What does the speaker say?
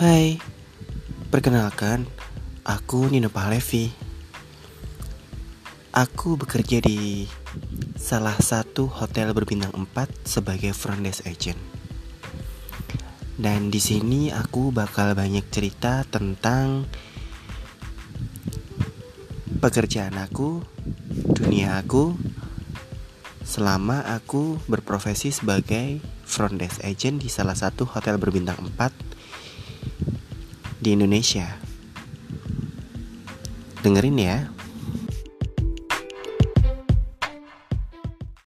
Hai, perkenalkan, aku Nino Pahlevi. Aku bekerja di salah satu hotel berbintang 4 sebagai front desk agent. Dan di sini aku bakal banyak cerita tentang pekerjaan aku, dunia aku, selama aku berprofesi sebagai front desk agent di salah satu hotel berbintang 4 di Indonesia. Dengerin ya.